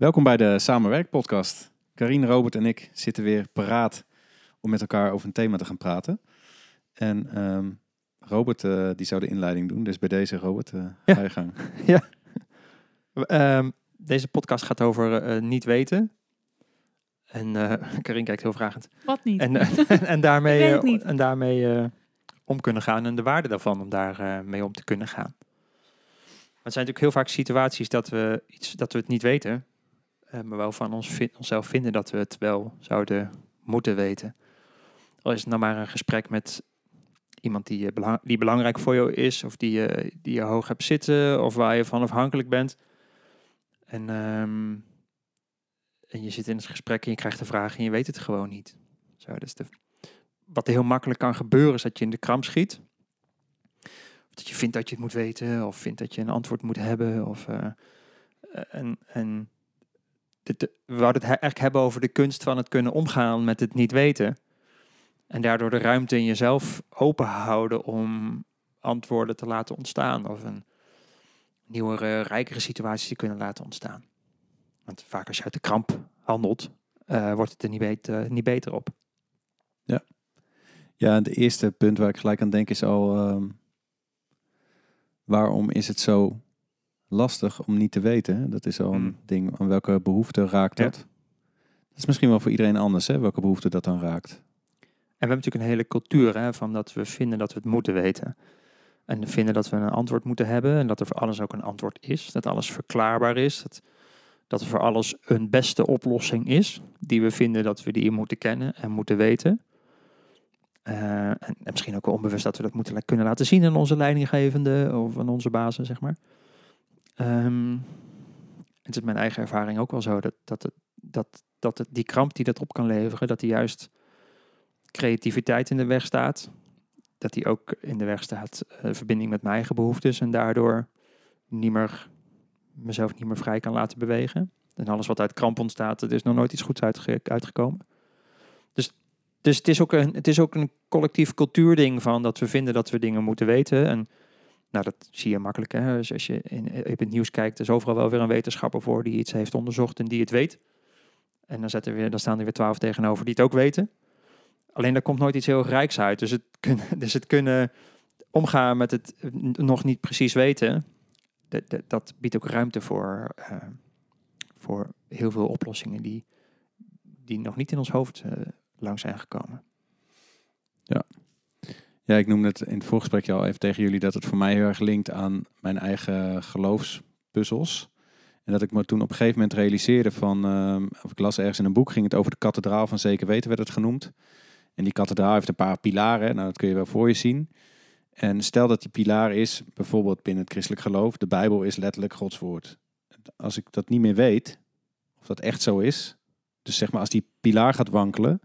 Welkom bij de Samenwerk-podcast. Karine, Robert en ik zitten weer paraat om met elkaar over een thema te gaan praten. En ehm, Robert uh, die zou de inleiding doen, dus bij deze Robert, uh, ja. ga je gang. Ja. Um, deze podcast gaat over uh, niet weten. En uh, Karin kijkt heel vragend. Wat niet? En, en, en daarmee, niet. en daarmee om kunnen gaan en de waarde daarvan om daar mee om te kunnen gaan. Maar het zijn natuurlijk heel vaak situaties dat we, iets, dat we het niet weten, maar wel van ons vind, onszelf vinden dat we het wel zouden moeten weten. Al is het nou maar een gesprek met iemand die, belang, die belangrijk voor jou is, of die, uh, die je hoog hebt zitten, of waar je van afhankelijk bent. En, um, en je zit in het gesprek en je krijgt een vraag en je weet het gewoon niet. Zo, dus de, wat heel makkelijk kan gebeuren is dat je in de kramp schiet. Of dat je vindt dat je het moet weten, of vindt dat je een antwoord moet hebben. Of, en en dit, we wouden het eigenlijk hebben over de kunst van het kunnen omgaan met het niet weten. En daardoor de ruimte in jezelf open houden om antwoorden te laten ontstaan. Of een nieuwere, rijkere situatie te kunnen laten ontstaan. Want vaak als je uit de kramp handelt, uh, wordt het er niet, beter, niet beter op. Ja. Ja, het eerste punt waar ik gelijk aan denk is al... Um, waarom is het zo lastig om niet te weten? Dat is al een Hmm. ding. Aan welke behoefte raakt Ja. dat? Dat is misschien wel voor iedereen anders, hè? Welke behoefte dat dan raakt. En we hebben natuurlijk een hele cultuur hè, van dat we vinden dat we het moeten weten. En vinden dat we een antwoord moeten hebben en dat er voor alles ook een antwoord is. Dat alles verklaarbaar is. Dat, dat er voor alles een beste oplossing is. Die we vinden dat we die moeten kennen en moeten weten. Uh, en, en, misschien ook wel onbewust dat we dat moeten kunnen laten zien aan onze leidinggevende of aan onze bazen, zeg maar. Um, het is mijn eigen ervaring ook wel zo dat, dat, het, dat, dat het, die kramp die dat op kan leveren, dat die juist creativiteit in de weg staat. Dat die ook in de weg staat uh, verbinding met mijn eigen behoeftes en daardoor niet meer, mezelf niet meer vrij kan laten bewegen. En alles wat uit kramp ontstaat, er is nog nooit iets goeds uitge uitgekomen. Dus, dus het, is ook een, het is ook een collectief cultuurding van dat we vinden dat we dingen moeten weten. En nou, dat zie je makkelijk. Hè? Dus als je in, het nieuws kijkt, is overal wel weer een wetenschapper voor die iets heeft onderzocht en die het weet. En dan, zetten we dan staan er weer twaalf tegenover die het ook weten. Alleen daar komt nooit iets heel rijks uit. Dus het kunnen, dus het kunnen omgaan met het nog niet precies weten, dat, dat, dat biedt ook ruimte voor, uh, voor heel veel oplossingen die, die nog niet in ons hoofd uh, lang zijn gekomen. Ja. Ja, ik noemde het in het voorgesprekje al even tegen jullie dat het voor mij heel erg linkt aan mijn eigen geloofspuzzels. En dat ik me toen op een gegeven moment realiseerde van, uh, of ik las ergens in een boek, ging het over de kathedraal van zeker weten werd het genoemd. En die kathedraal heeft een paar pilaren, nou dat kun je wel voor je zien. En stel dat die pilaar is, bijvoorbeeld binnen het christelijk geloof, de Bijbel is letterlijk Gods woord. Als ik dat niet meer weet, of dat echt zo is, dus zeg maar als die pilaar gaat wankelen,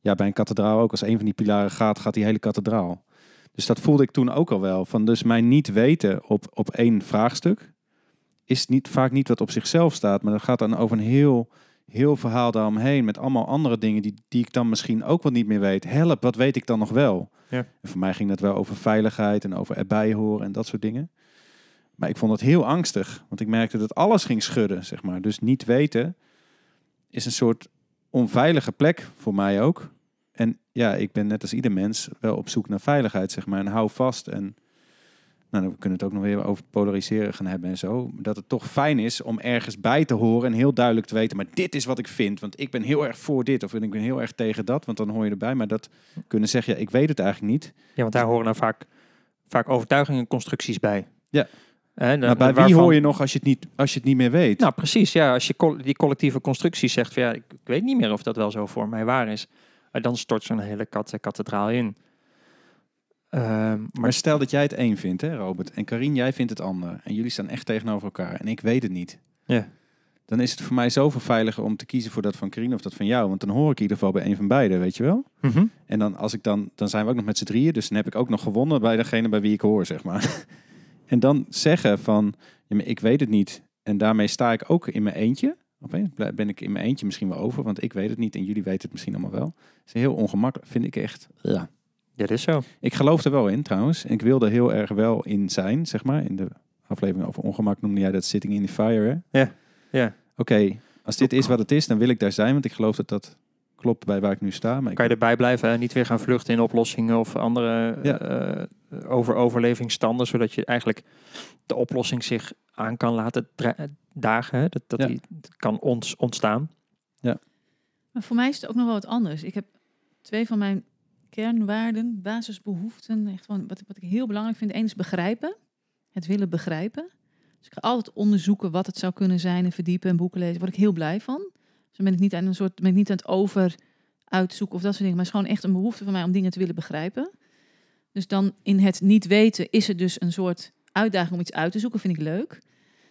ja bij een kathedraal ook, als een van die pilaren gaat, gaat die hele kathedraal. Dus dat voelde ik toen ook al wel, van dus mijn niet weten op, op één vraagstuk, is niet, vaak niet wat op zichzelf staat, maar dat gaat dan over een heel, heel verhaal daaromheen met allemaal andere dingen die, die ik dan misschien ook wel niet meer weet. Help, wat weet ik dan nog wel? Ja. En voor mij ging dat wel over veiligheid en over erbij horen en dat soort dingen. Maar ik vond het heel angstig, want ik merkte dat alles ging schudden, zeg maar. Dus niet weten is een soort onveilige plek voor mij ook. En ja, ik ben net als ieder mens wel op zoek naar veiligheid, zeg maar. En hou vast en nou, we kunnen het ook nog weer over polariseren gaan hebben en zo. Dat het toch fijn is om ergens bij te horen en heel duidelijk te weten, maar dit is wat ik vind. Want ik ben heel erg voor dit of ik ben heel erg tegen dat, want dan hoor je erbij. Maar dat kunnen zeggen, ja, ik weet het eigenlijk niet. Ja, want daar horen dan vaak, vaak overtuigingen en constructies bij. Ja. En, maar bij wie hoor je nog als je, het niet, als je het niet meer weet? Nou, precies. Ja, als je co die collectieve constructies zegt, van, ja, ik, ik, weet niet meer of dat wel zo voor mij waar is. En dan stort zo'n hele kat kathedraal in. Uh, maar, maar, stel dat jij het één vindt, hè, Robert. En Karin, jij vindt het ander. En jullie staan echt tegenover elkaar. En ik weet het niet. Ja. Dan is het voor mij zoveel veiliger om te kiezen voor dat van Karin of dat van jou. Want dan hoor ik in ieder geval bij een van beide, weet je wel. Mm -hmm. En dan, als ik dan, dan zijn we ook nog met z'n drieën. Dus dan heb ik ook nog gewonnen bij degene bij wie ik hoor, zeg maar. en dan zeggen van, ja, maar ik weet het niet. En daarmee sta ik ook in mijn eentje. Opeens ben ik in mijn eentje misschien wel over. Want ik weet het niet en jullie weten het misschien allemaal wel. Het is heel ongemakkelijk, vind ik echt. Ja. Ja, dat is zo. Ik geloof er wel in trouwens. Ik wil er heel erg wel in zijn, zeg maar. In de aflevering over ongemak noemde jij dat sitting in the fire. Hè? Ja. ja. Oké, okay, Als dit is wat het is, dan wil ik daar zijn, want ik geloof dat dat klopt bij waar ik nu sta. Maar Kan je erbij blijven en niet weer gaan vluchten in oplossingen of andere Ja. eh, over overlevingsstanden, zodat je eigenlijk de oplossing zich aan kan laten dagen. Hè? Dat, dat Ja. die kan ons ontstaan. Maar voor mij is het ook nog wel wat anders. Ik heb twee van mijn kernwaarden, basisbehoeften, echt van, wat, wat ik heel belangrijk vind. Eén is begrijpen, het willen begrijpen. Dus ik ga altijd onderzoeken wat het zou kunnen zijn en verdiepen en boeken lezen. Daar word ik heel blij van. Dan ben ik niet aan een soort, ben ik niet aan het over uitzoeken of dat soort dingen. Maar het is gewoon echt een behoefte van mij om dingen te willen begrijpen. Dus dan in het niet weten is het dus een soort uitdaging om iets uit te zoeken. Vind ik leuk.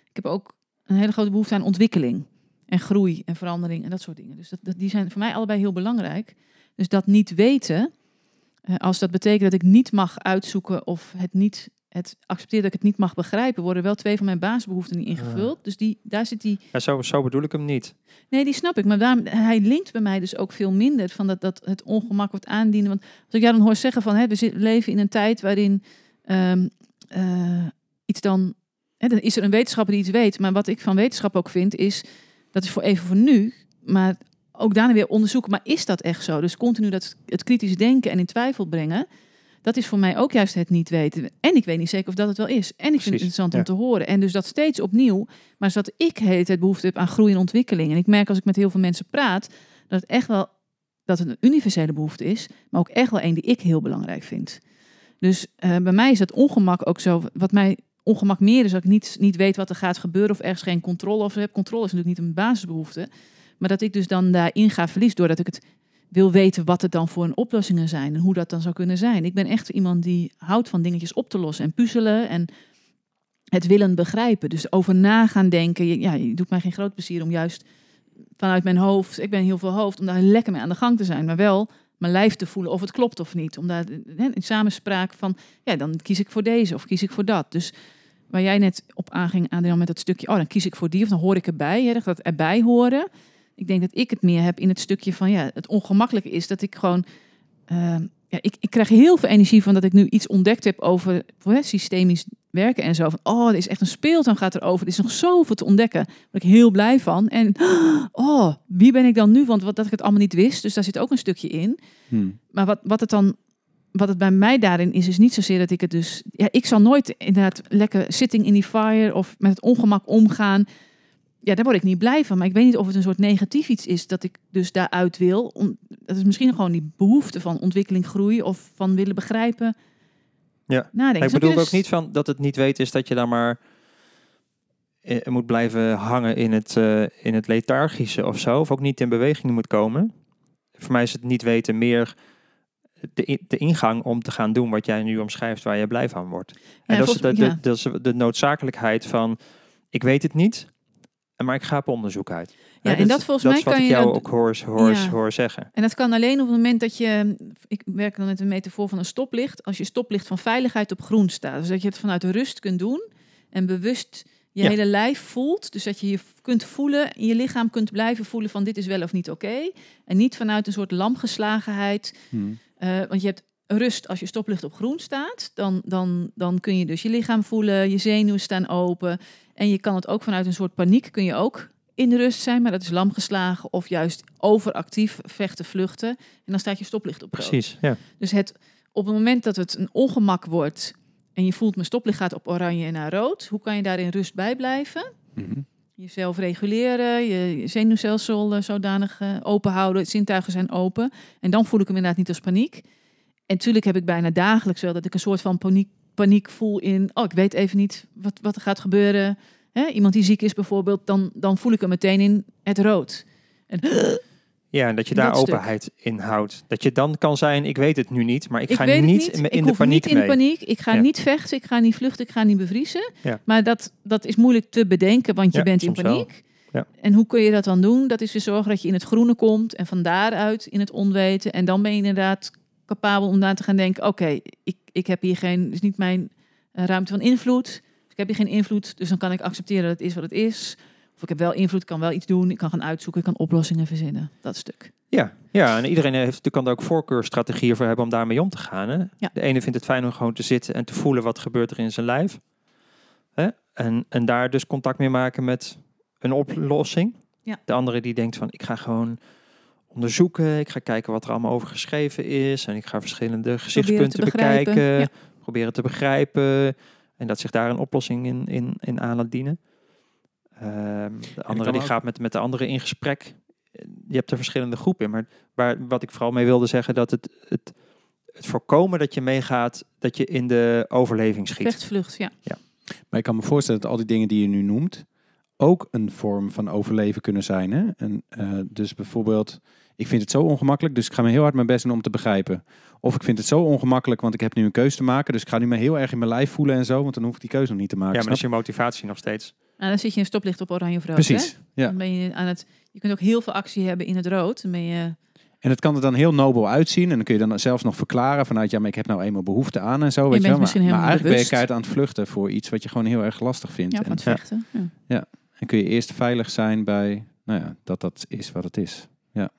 Ik heb ook een hele grote behoefte aan ontwikkeling en groei en verandering en dat soort dingen. Dus dat, die zijn voor mij allebei heel belangrijk. Dus dat niet weten, eh, als dat betekent dat ik niet mag uitzoeken of het niet het accepteer dat ik het niet mag begrijpen, worden wel twee van mijn basisbehoeften niet ingevuld. Dus die, daar zit die. Ja, zo, zo bedoel ik hem niet. Nee, die snap ik. Maar daarom, hij linkt bij mij dus ook veel minder van dat, dat het ongemak wordt aandienen. Want als ik jou dan hoor zeggen van hè, we zit- leven in een tijd waarin ehm, eh, iets dan. Hè, dan is er een wetenschapper die iets weet. Maar wat ik van wetenschap ook vind, is dat is voor even voor nu. Maar ook daarna weer onderzoeken. Maar is dat echt zo? Dus continu dat het kritisch denken en in twijfel brengen. Dat is voor mij ook juist het niet weten. En ik weet niet zeker of dat het wel is. En ik vind het interessant ja. om te horen. En dus dat steeds opnieuw. Maar dat ik heet het behoefte heb aan groei en ontwikkeling. En ik merk als ik met heel veel mensen praat, dat het echt wel dat het een universele behoefte is, maar ook echt wel een die ik heel belangrijk vind. Dus eh, bij mij is dat ongemak ook zo. Wat mij ongemak meer is dat ik niet, niet weet wat er gaat gebeuren of ergens geen controle over heb. Controle is natuurlijk niet een basisbehoefte. Maar dat ik dus dan daarin ga verlies doordat ik het wil weten wat het dan voor een oplossingen zijn en hoe dat dan zou kunnen zijn. Ik ben echt iemand die houdt van dingetjes op te lossen en puzzelen en het willen begrijpen. Dus over na gaan denken. Ja, je doet mij geen groot plezier om juist vanuit mijn hoofd, ik ben heel veel hoofd, om daar lekker mee aan de gang te zijn, maar wel mijn lijf te voelen of het klopt of niet. Om daar hè, in samenspraak van, ja, dan kies ik voor deze of kies ik voor dat. Dus waar jij net op aanging, Adriaan, met dat stukje, oh, dan kies ik voor die of dan hoor ik erbij, hè, dat erbij horen. Ik denk dat ik het meer heb in het stukje van, ja, het ongemakkelijke is dat ik gewoon, ehm, ja, ik, ik krijg heel veel energie van dat ik nu iets ontdekt heb over hè, systemisch werken en zo. Van, oh, er is echt een speeltuin gaat erover. Er is nog zoveel te ontdekken. Daar ben ik heel blij van. En, oh, wie ben ik dan nu? Want wat, dat ik het allemaal niet wist. Dus daar zit ook een stukje in. Hmm. Maar wat, wat het dan, wat het bij mij daarin is, is niet zozeer dat ik het dus, ja, ik zal nooit inderdaad lekker sitting in die fire of met het ongemak omgaan. Ja, daar word ik niet blij van. Maar ik weet niet of het een soort negatief iets is dat ik dus daaruit wil. Dat is misschien gewoon die behoefte van ontwikkeling, groei of van willen begrijpen. Ja. Nadenken. ik bedoel ook niet van dat het niet weten is dat je dan maar eh, moet blijven hangen in het, eh, in het lethargische of zo. Of ook niet in beweging moet komen. Voor mij is het niet weten meer de, de ingang om te gaan doen wat jij nu omschrijft waar je blij van wordt. En dat, is de, de, dat is de noodzakelijkheid van ik weet het niet, maar ik ga op onderzoek uit. Ja, en dat volgens dat mij is wat kan ik je jou dat- ook hoor, hoor, Ja. hoor zeggen. En dat kan alleen op het moment dat je, ik werk dan met een metafoor van een stoplicht, als je stoplicht van veiligheid op groen staat. Dus dat je het vanuit rust kunt doen en bewust je Ja. hele lijf voelt. Dus dat je je kunt voelen, in je lichaam kunt blijven voelen van dit is wel of niet oké. En niet vanuit een soort lamgeslagenheid. Hmm. Eh, want je hebt rust als je stoplicht op groen staat. Dan, dan, dan kun je dus je lichaam voelen, je zenuwen staan open. En je kan het ook vanuit een soort paniek, kun je ook in de rust zijn. Maar dat is lamgeslagen of juist overactief vechten, vluchten. En dan staat je stoplicht op rood. Precies, ja. Dus het, op het moment dat het een ongemak wordt... en je voelt mijn stoplicht gaat op oranje en naar rood... hoe kan je daar in rust bij blijven? Mhm. Jezelf reguleren, je zenuwstelsel eh, zodanig eh, open houden. Zintuigen zijn open. En dan voel ik hem inderdaad niet als paniek. En natuurlijk heb ik bijna dagelijks wel dat ik een soort van paniek, paniek voel in... oh, ik weet even niet wat, wat er gaat gebeuren. Hè? Iemand die ziek is bijvoorbeeld, dan, dan voel ik hem meteen in het rood. En, Ja, en dat je Dat daar stuk. openheid in houdt. Dat je dan kan zijn, ik weet het nu niet, maar ik, ik ga niet niet. in ik de paniek niet in mee. paniek. Ik ga Ja. niet vechten. Ik ga niet vluchten. Ik ga niet bevriezen. Ja. Maar dat, dat is moeilijk te bedenken, want je Ja, bent in paniek. Ja. En hoe kun je dat dan doen? Dat is weer zorgen dat je in het groene komt en van daaruit in het onweten. En dan ben je inderdaad capabel om daar te gaan denken: oké, ik, ik heb hier geen, het is niet mijn eh, ruimte van invloed. Dus ik heb hier geen invloed, dus dan kan ik accepteren dat het is wat het is. Of ik heb wel invloed, kan wel iets doen, ik kan gaan uitzoeken, ik kan oplossingen verzinnen. Dat stuk. Ja, ja, en iedereen heeft natuurlijk kan er ook voorkeurstrategieën voor hebben om daarmee om te gaan. Hè? Ja. De ene vindt het fijn om gewoon te zitten en te voelen wat gebeurt er in zijn lijf. Hè? En, en daar dus contact mee maken met een oplossing. Ja. De andere die denkt van ik ga gewoon onderzoeken, ik ga kijken wat er allemaal over geschreven is en ik ga verschillende gezichtspunten bekijken, ja. proberen te begrijpen en dat zich daar een oplossing in, in, in aan laat dienen. Ehm, de andere die ook- gaat met, met de andere in gesprek. Je hebt er verschillende groepen in, maar waar, wat ik vooral mee wilde zeggen, dat het, het, het voorkomen dat je meegaat, dat je in de overleving schiet. Vechtvlucht, ja. Maar ik kan me voorstellen dat al die dingen die je nu noemt ook een vorm van overleven kunnen zijn. Hè? En, eh, dus bijvoorbeeld, ik vind het zo ongemakkelijk, dus ik ga me heel hard mijn best doen om te begrijpen. Of ik vind het zo ongemakkelijk, want ik heb nu een keuze te maken, dus ik ga nu me heel erg in mijn lijf voelen en zo, want dan hoef ik die keuze nog niet te maken. Ja, maar is je motivatie nog steeds. Nou, dan zit je in stoplicht op oranje of rood. Precies, Hè? ja. Dan ben je aan het. Je kunt ook heel veel actie hebben in het rood. Dan ben je. En het kan er dan heel nobel uitzien. En dan kun je dan zelfs nog verklaren vanuit, ja, maar ik heb nou eenmaal behoefte aan en zo. Weet je wel. Maar, misschien maar eigenlijk ben je keihard aan het vluchten voor iets wat je gewoon heel erg lastig vindt. Ja, en, van het Ja. vechten. Ja. En kun je eerst veilig zijn bij, nou ja, dat dat is wat het is. Ja.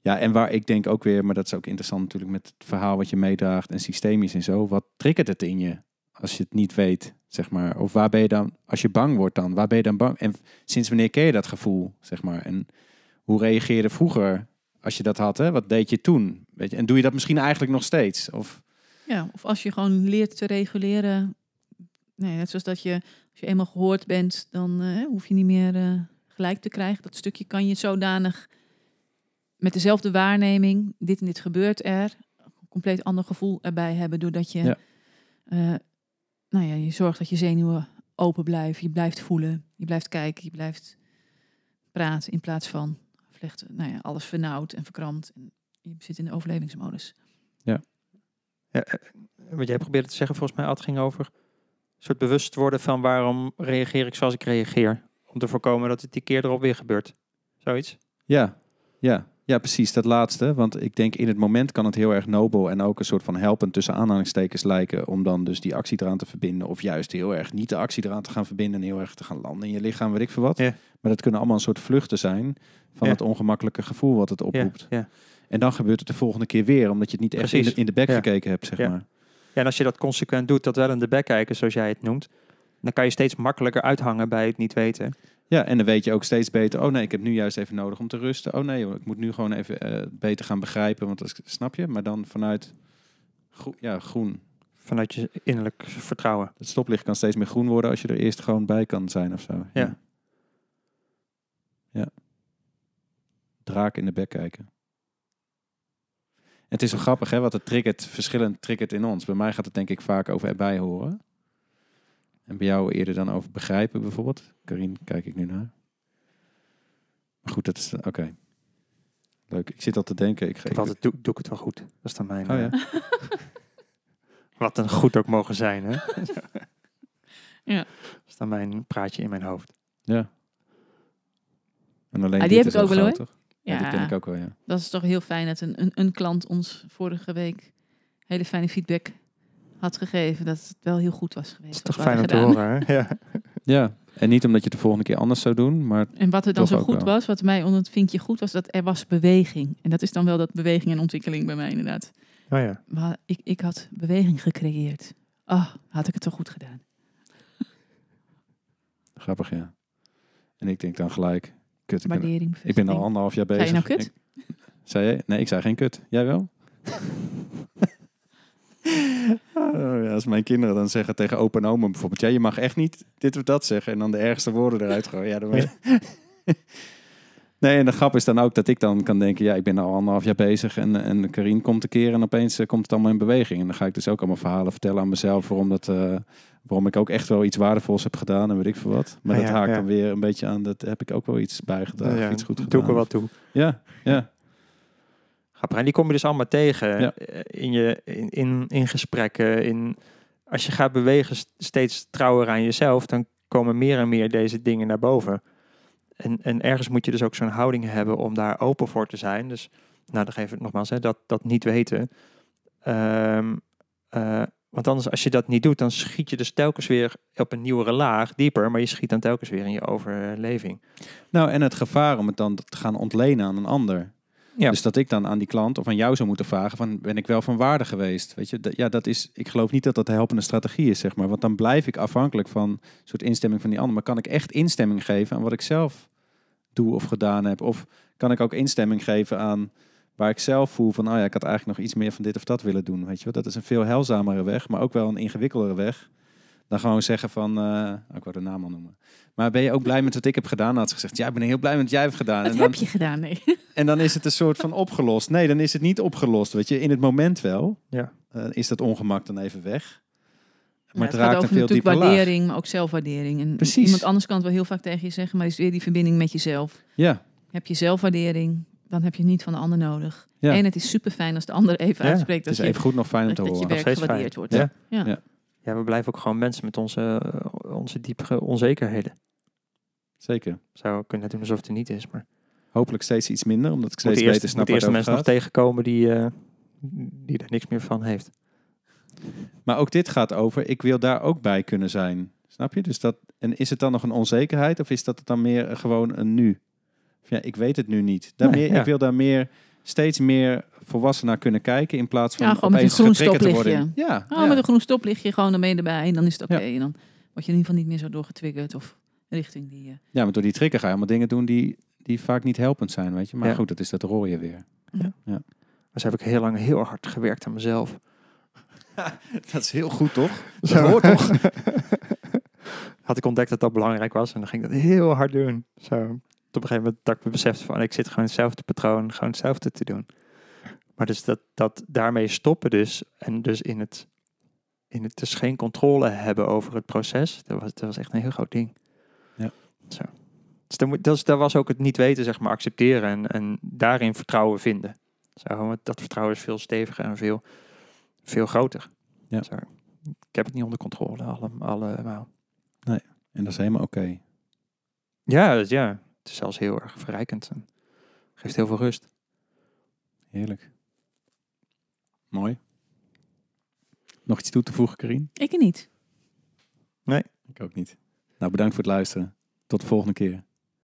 Ja, en waar ik denk ook weer, maar dat is ook interessant natuurlijk met het verhaal wat je meedraagt en systemisch en zo. Wat triggert het in je als je het niet weet, zeg maar? Of waar ben je dan, als je bang wordt dan, waar ben je dan bang? En sinds wanneer ken je dat gevoel, zeg maar? En hoe reageerde vroeger als je dat had, hè? Wat deed je toen? Weet je? En doe je dat misschien eigenlijk nog steeds? Of, ja, of als je gewoon leert te reguleren. Nee, net zoals dat je, als je eenmaal gehoord bent, dan eh, hoef je niet meer eh, gelijk te krijgen. Dat stukje kan je zodanig met dezelfde waarneming, dit en dit gebeurt er, een compleet ander gevoel erbij hebben, doordat je, Ja. eh, nou ja, je zorgt dat je zenuwen open blijven, je blijft voelen, je blijft kijken, je blijft praten in plaats van vlechten, nou ja, alles vernauwd en verkrampt. En je zit in de overlevingsmodus. Ja, eh, wat jij probeerde te zeggen, volgens mij, Ad, ging over soort bewust worden van waarom reageer ik zoals ik reageer. Om te voorkomen dat het die keer erop weer gebeurt. Zoiets? ja, ja, ja, precies, dat laatste. Want ik denk in het moment kan het heel erg nobel en ook een soort van helpend tussen aanhalingstekens lijken om dan dus die actie eraan te verbinden. Of juist heel erg niet de actie eraan te gaan verbinden en heel erg te gaan landen in je lichaam, weet ik veel wat. Ja. Maar dat kunnen allemaal een soort vluchten zijn van Ja. het ongemakkelijke gevoel wat het oproept. ja. En dan gebeurt het de volgende keer weer, omdat je het niet echt in de, in de bek gekeken hebt, zeg maar. Ja, en als je dat consequent doet, dat wel in de bek kijken, zoals jij het noemt, dan kan je steeds makkelijker uithangen bij het niet weten. Ja, en dan weet je ook steeds beter, oh nee, ik heb nu juist even nodig om te rusten. Oh nee, ik moet nu gewoon even eh, beter gaan begrijpen, want dat snap je? Maar dan vanuit groen, ja, groen. Vanuit je innerlijk vertrouwen. Het stoplicht kan steeds meer groen worden als je er eerst gewoon bij kan zijn of zo. Ja. Ja. Draak in de bek kijken. Het is zo grappig, hè, wat het triggert, verschillend triggert in ons. Bij mij gaat het denk ik vaak over erbij horen. En bij jou eerder dan over begrijpen bijvoorbeeld. Karin, kijk ik nu naar. Maar goed, dat is... Oké. Leuk. Ik zit al te denken. Ik ga, Ik altijd doe, doe ik het wel goed. Dat is dan mijn... Oh ja. eh, wat een goed ook mogen zijn, hè? Ja. Dat is dan mijn praatje in mijn hoofd. Ja. En alleen Ah, die dit heb is ik ook wel, groot, hoor. toch? Ja, die ken ik ook wel, ja. Dat is toch heel fijn dat een, een, een klant ons vorige week hele fijne feedback had gegeven. Dat het wel heel goed was geweest. Dat is toch fijn om te horen, hè? Ja. Ja, en niet omdat je het de volgende keer anders zou doen, maar En wat er dan zo goed wel. was, wat mij onder het vinkje goed was, dat er was beweging. En dat is dan wel dat beweging en ontwikkeling bij mij inderdaad. Oh ja. Maar ik, ik had beweging gecreëerd. Oh, had ik het zo goed gedaan. grappig, ja. En ik denk dan gelijk, kut, ik ben, Waardering, ik ben al anderhalf jaar Zei bezig. je nou kut? Ik- zei je? Nee, ik zei geen kut. Jij wel? Oh, ja, als mijn kinderen dan zeggen tegen opa en oma bijvoorbeeld, ja, je mag echt niet dit of dat zeggen en dan de ergste woorden eruit gooien. Ja, dan ben je- Nee, en de grap is dan ook dat ik dan kan denken, ja, ik ben al anderhalf jaar bezig en, en Karin komt een keer en opeens eh, komt het allemaal in beweging. En dan ga ik dus ook allemaal verhalen vertellen aan mezelf waarom, dat, eh, waarom ik ook echt wel iets waardevols heb gedaan en weet ik veel wat. Maar Ah, dat ja, haakt ja. dan weer een beetje aan, dat heb ik ook wel iets bijgedragen, ja, iets goed gedaan. doe ik er wat toe. Ja, ja. Grappig. En die kom je dus allemaal tegen Ja. eh, in, je, in, in, in gesprekken. In, als je gaat bewegen, st- steeds trouwer aan jezelf, dan komen meer en meer deze dingen naar boven. En, en ergens moet je dus ook zo'n houding hebben om daar open voor te zijn. Dus, nou, dan geef ik nogmaals, hè, dat, dat niet weten. Ehm, eh, want anders, als je dat niet doet, dan schiet je dus telkens weer op een nieuwere laag, dieper. Maar je schiet dan telkens weer in je overleving. Nou, en het gevaar om het dan te gaan ontlenen aan een ander. Dus dat ik dan aan die klant of aan jou zou moeten vragen van ben ik wel van waarde geweest? Weet je, ja, dat is. Ik geloof niet dat dat de helpende strategie is, zeg maar. Want dan blijf ik afhankelijk van een soort instemming van die ander. Maar kan ik echt instemming geven aan wat ik zelf doe of gedaan heb? Of kan ik ook instemming geven aan waar ik zelf voel van, oh ja, ik had eigenlijk nog iets meer van dit of dat willen doen. Weet je dat is een veel heilzamere weg, maar ook wel een ingewikkeldere weg. Dan gewoon zeggen van, eh, ik wou de naam al noemen. Maar ben je ook blij met wat ik heb gedaan? Dan had ze gezegd, ja, ik ben heel blij met wat jij hebt gedaan. Wat en, dan, heb je gedaan? Nee. en dan is het een soort van opgelost. Nee, dan is het niet opgelost. Weet je, in het moment wel. Ja. Eh, is dat ongemak dan even weg. Ja, Maar het het gaat raakt een over veel natuurlijk dieper laag. waardering, maar ook zelfwaardering. En Precies. iemand anders kan het wel heel vaak tegen je zeggen, maar het is weer die verbinding met jezelf. Ja, Heb je zelfwaardering, dan heb je niet van de ander nodig. Ja. En het is super fijn als de ander even Ja, uitspreekt het dat, is je, even goed nog fijn om dat, te dat je horen. werk gewaardeerd wordt. Ja. Ja. Ja. We blijven ook gewoon mensen met onze, eh, onze diepere onzekerheden. Zeker. Zou kunnen doen alsof het er niet is, maar Hopelijk steeds iets minder, omdat ik steeds eerst, beter snap moet waar eerst het de over mensen nog tegenkomen die, eh, die er niks meer van heeft. Maar ook dit gaat over, ik wil daar ook bij kunnen zijn. Snap je? Dus dat, en is het dan nog een onzekerheid of is dat dan meer gewoon een nu? Of Ja, ik weet het nu niet. Daar Nee, meer, ja. Ik wil daar meer, steeds meer volwassen naar kunnen kijken in plaats van Ja, gewoon met opeens een groen getriggerd te worden. stoplichtje. Ja, Oh, ja. met een groen stoplichtje, gewoon je erbij en dan is het oké. Ja. En dan word je in ieder geval niet meer zo doorgetriggerd of richting die... eh, ja, maar door die trigger ga je allemaal dingen doen die, die vaak niet helpend zijn, weet je. Maar Ja. goed, dat is dat rooien weer. Dus heb ik heel lang heel hard gewerkt aan mezelf. Dat is heel goed, toch? Zo. hoort toch? Had ik ontdekt dat dat belangrijk was en dan ging ik dat heel hard doen. Zo. Op een gegeven moment dat ik me besefte van ik zit gewoon hetzelfde patroon, gewoon hetzelfde te doen. Maar dus dat, dat daarmee stoppen dus en dus in het, in het dus geen controle hebben over het proces, dat was, dat was echt een heel groot ding. Ja. Zo. Dus daar, moet, dat, was ook het niet weten, zeg maar, accepteren en, en daarin vertrouwen vinden. Zo, want dat vertrouwen is veel steviger en veel, veel groter. Ja. Zo. Ik heb het niet onder controle, alle, allemaal. En dat is helemaal oké. Ja, dat- ja, het is zelfs heel erg verrijkend en geeft heel veel rust. Heerlijk. Mooi. Nog iets toe te voegen, Karin? Ik niet. Ik ook niet. Nou, bedankt voor het luisteren. Tot de volgende keer.